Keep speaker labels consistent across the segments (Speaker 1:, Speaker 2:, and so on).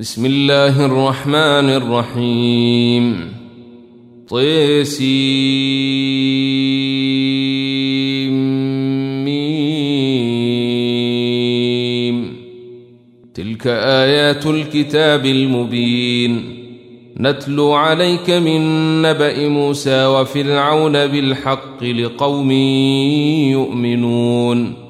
Speaker 1: بسم الله الرحمن الرحيم. طيسيم. تلك آيات الكتاب المبين. نتلو عليك من نبأ موسى وفرعون بالحق لقوم يؤمنون.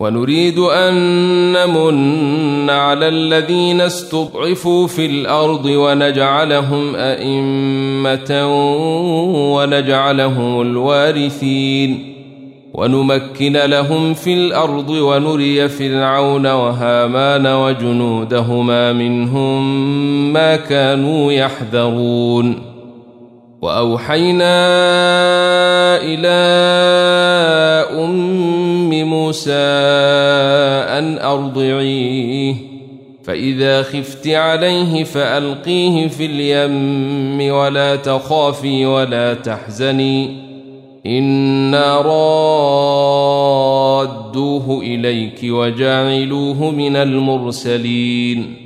Speaker 1: ونريد أن نمن على الذين استضعفوا في الأرض ونجعلهم أئمة ونجعلهم الوارثين. ونمكن لهم في الأرض ونري فرعون وهامان وجنودهما منهم ما كانوا يحذرون. وأوحينا إلى أم موسى أن أرضعيه فإذا خفت عليه فألقيه في اليم ولا تخافي ولا تحزني إنا رادوه إليك وجاعلوه من المرسلين.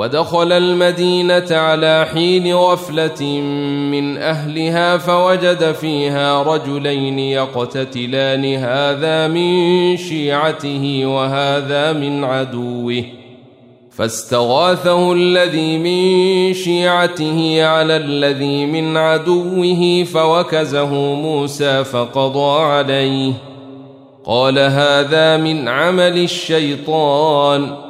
Speaker 1: ودخل المدينة على حين غفلة من أهلها فوجد فيها رجلين يقتتلان هذا من شيعته وهذا من عدوه. فاستغاثه الذي من شيعته على الذي من عدوه فوكزه موسى فقضى عليه. قال هذا من عمل الشيطان.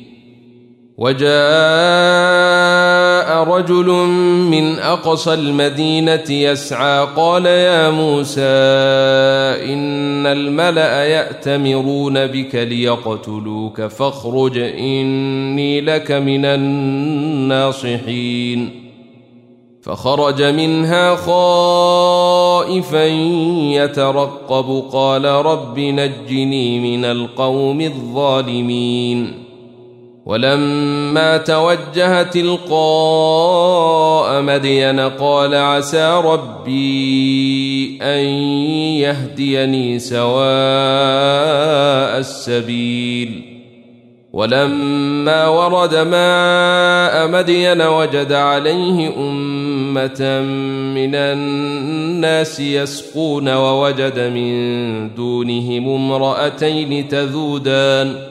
Speaker 1: وجاء رجل من أقصى المدينة يسعى قال يا موسى إن الملأ يأتمرون بك ليقتلوك فاخرج إني لك من الناصحين. فخرج منها خائفا يترقب قال رب نجني من القوم الظالمين. ولما توجه تلقاء مدين قال عسى ربي أن يهديني سواء السبيل. ولما ورد ماء مدين وجد عليه أمة من الناس يسقون ووجد من دونهم امرأتين تذودان.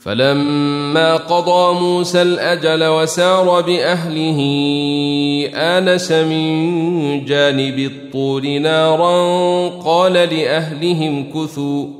Speaker 1: فلما قضى موسى الأجل وسار بأهله آنس من جانب الطور نارا قال لأهلهم كثوا.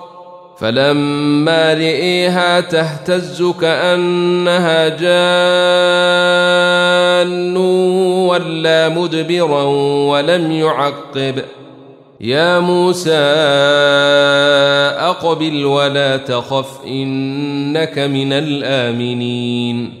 Speaker 1: فلما رئيها تهتز كأنها جان ولا مدبرا ولم يعقب. يا موسى أقبل ولا تخف إنك من الآمنين.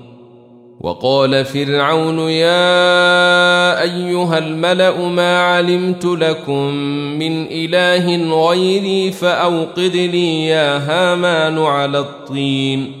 Speaker 1: وقال فرعون يا أيها الملأ ما علمت لكم من إله غيري فأوقد لي يا هامان على الطين.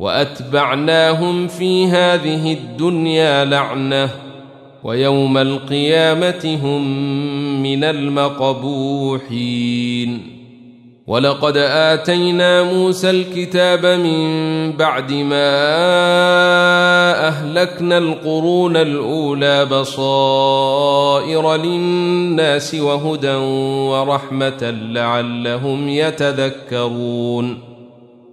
Speaker 1: وأتبعناهم في هذه الدنيا لعنة ويوم القيامة هم من المقبوحين. ولقد آتينا موسى الكتاب من بعد ما أهلكنا القرون الأولى بصائر للناس وهدى ورحمة لعلهم يتذكرون.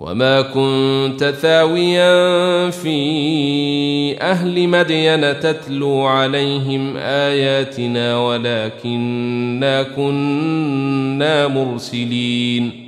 Speaker 1: وما كنت ثاويا في أهل مدين تتلو عليهم آياتنا ولكنا كنا مرسلين.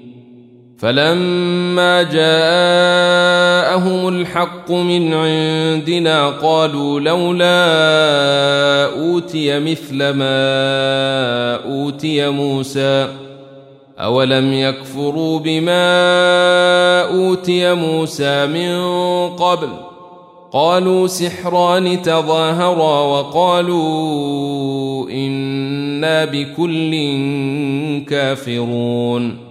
Speaker 1: فلما جاءهم الحق من عندنا قالوا لولا أوتي مثل ما أوتي موسى أولم يكفروا بما أوتي موسى من قبل قالوا سحران تظاهرا وقالوا إنا بكل كافرون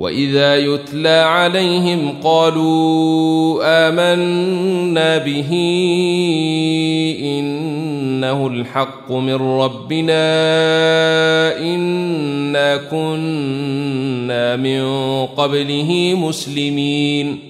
Speaker 1: واذا يتلى عليهم قالوا امنا به انه الحق من ربنا انا كنا من قبله مسلمين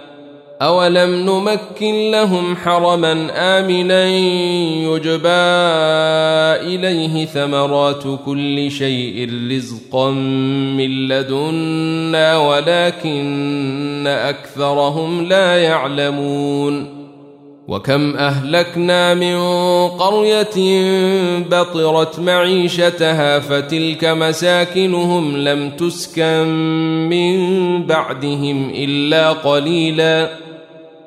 Speaker 1: اولم نمكن لهم حرما امنا يجبى اليه ثمرات كل شيء رزقا من لدنا ولكن اكثرهم لا يعلمون وكم اهلكنا من قريه بطرت معيشتها فتلك مساكنهم لم تسكن من بعدهم الا قليلا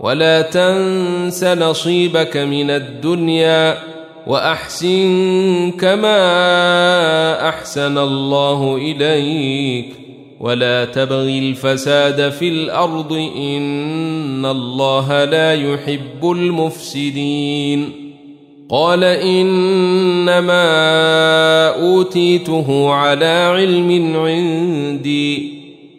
Speaker 1: ولا تنس نصيبك من الدنيا وأحسن كما أحسن الله إليك ولا تبغ الفساد في الأرض إن الله لا يحب المفسدين قال إنما أوتيته على علم عندي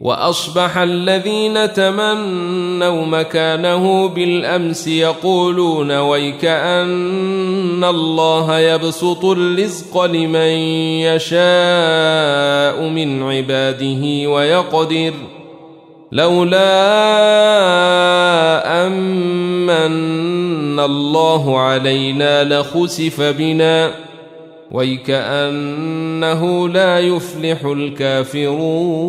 Speaker 1: وأصبح الذين تمنوا مكانه بالأمس يقولون ويك أن الله يبسط الرزق لمن يشاء من عباده ويقدر لولا أمن الله علينا لخسف بنا ويكانه لا يفلح الكافرون